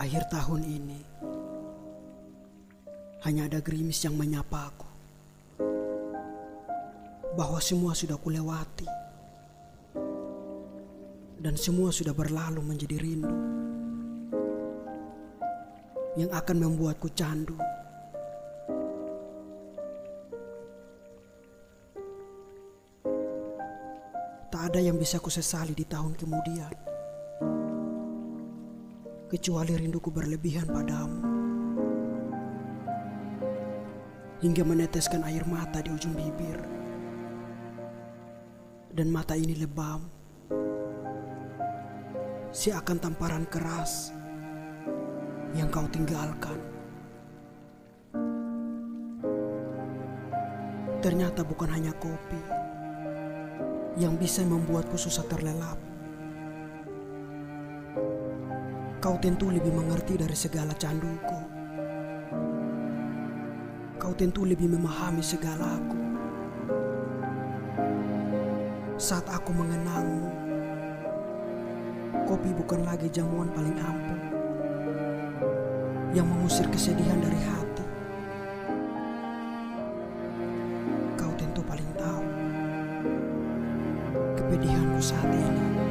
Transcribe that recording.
Akhir tahun ini hanya ada gerimis yang menyapa aku bahwa semua sudah kulewati dan semua sudah berlalu menjadi rindu yang akan membuatku candu. Tak ada yang bisa kusesali di tahun kemudian kecuali rinduku berlebihan padamu. Hingga meneteskan air mata di ujung bibir. Dan mata ini lebam. Seakan tamparan keras yang kau tinggalkan. Ternyata bukan hanya kopi yang bisa membuatku susah terlelap Kau tentu lebih mengerti dari segala canduku. Kau tentu lebih memahami segala aku. Saat aku mengenangmu, kopi bukan lagi jamuan paling ampuh yang mengusir kesedihan dari hati. Kau tentu paling tahu kepedihanku saat ini.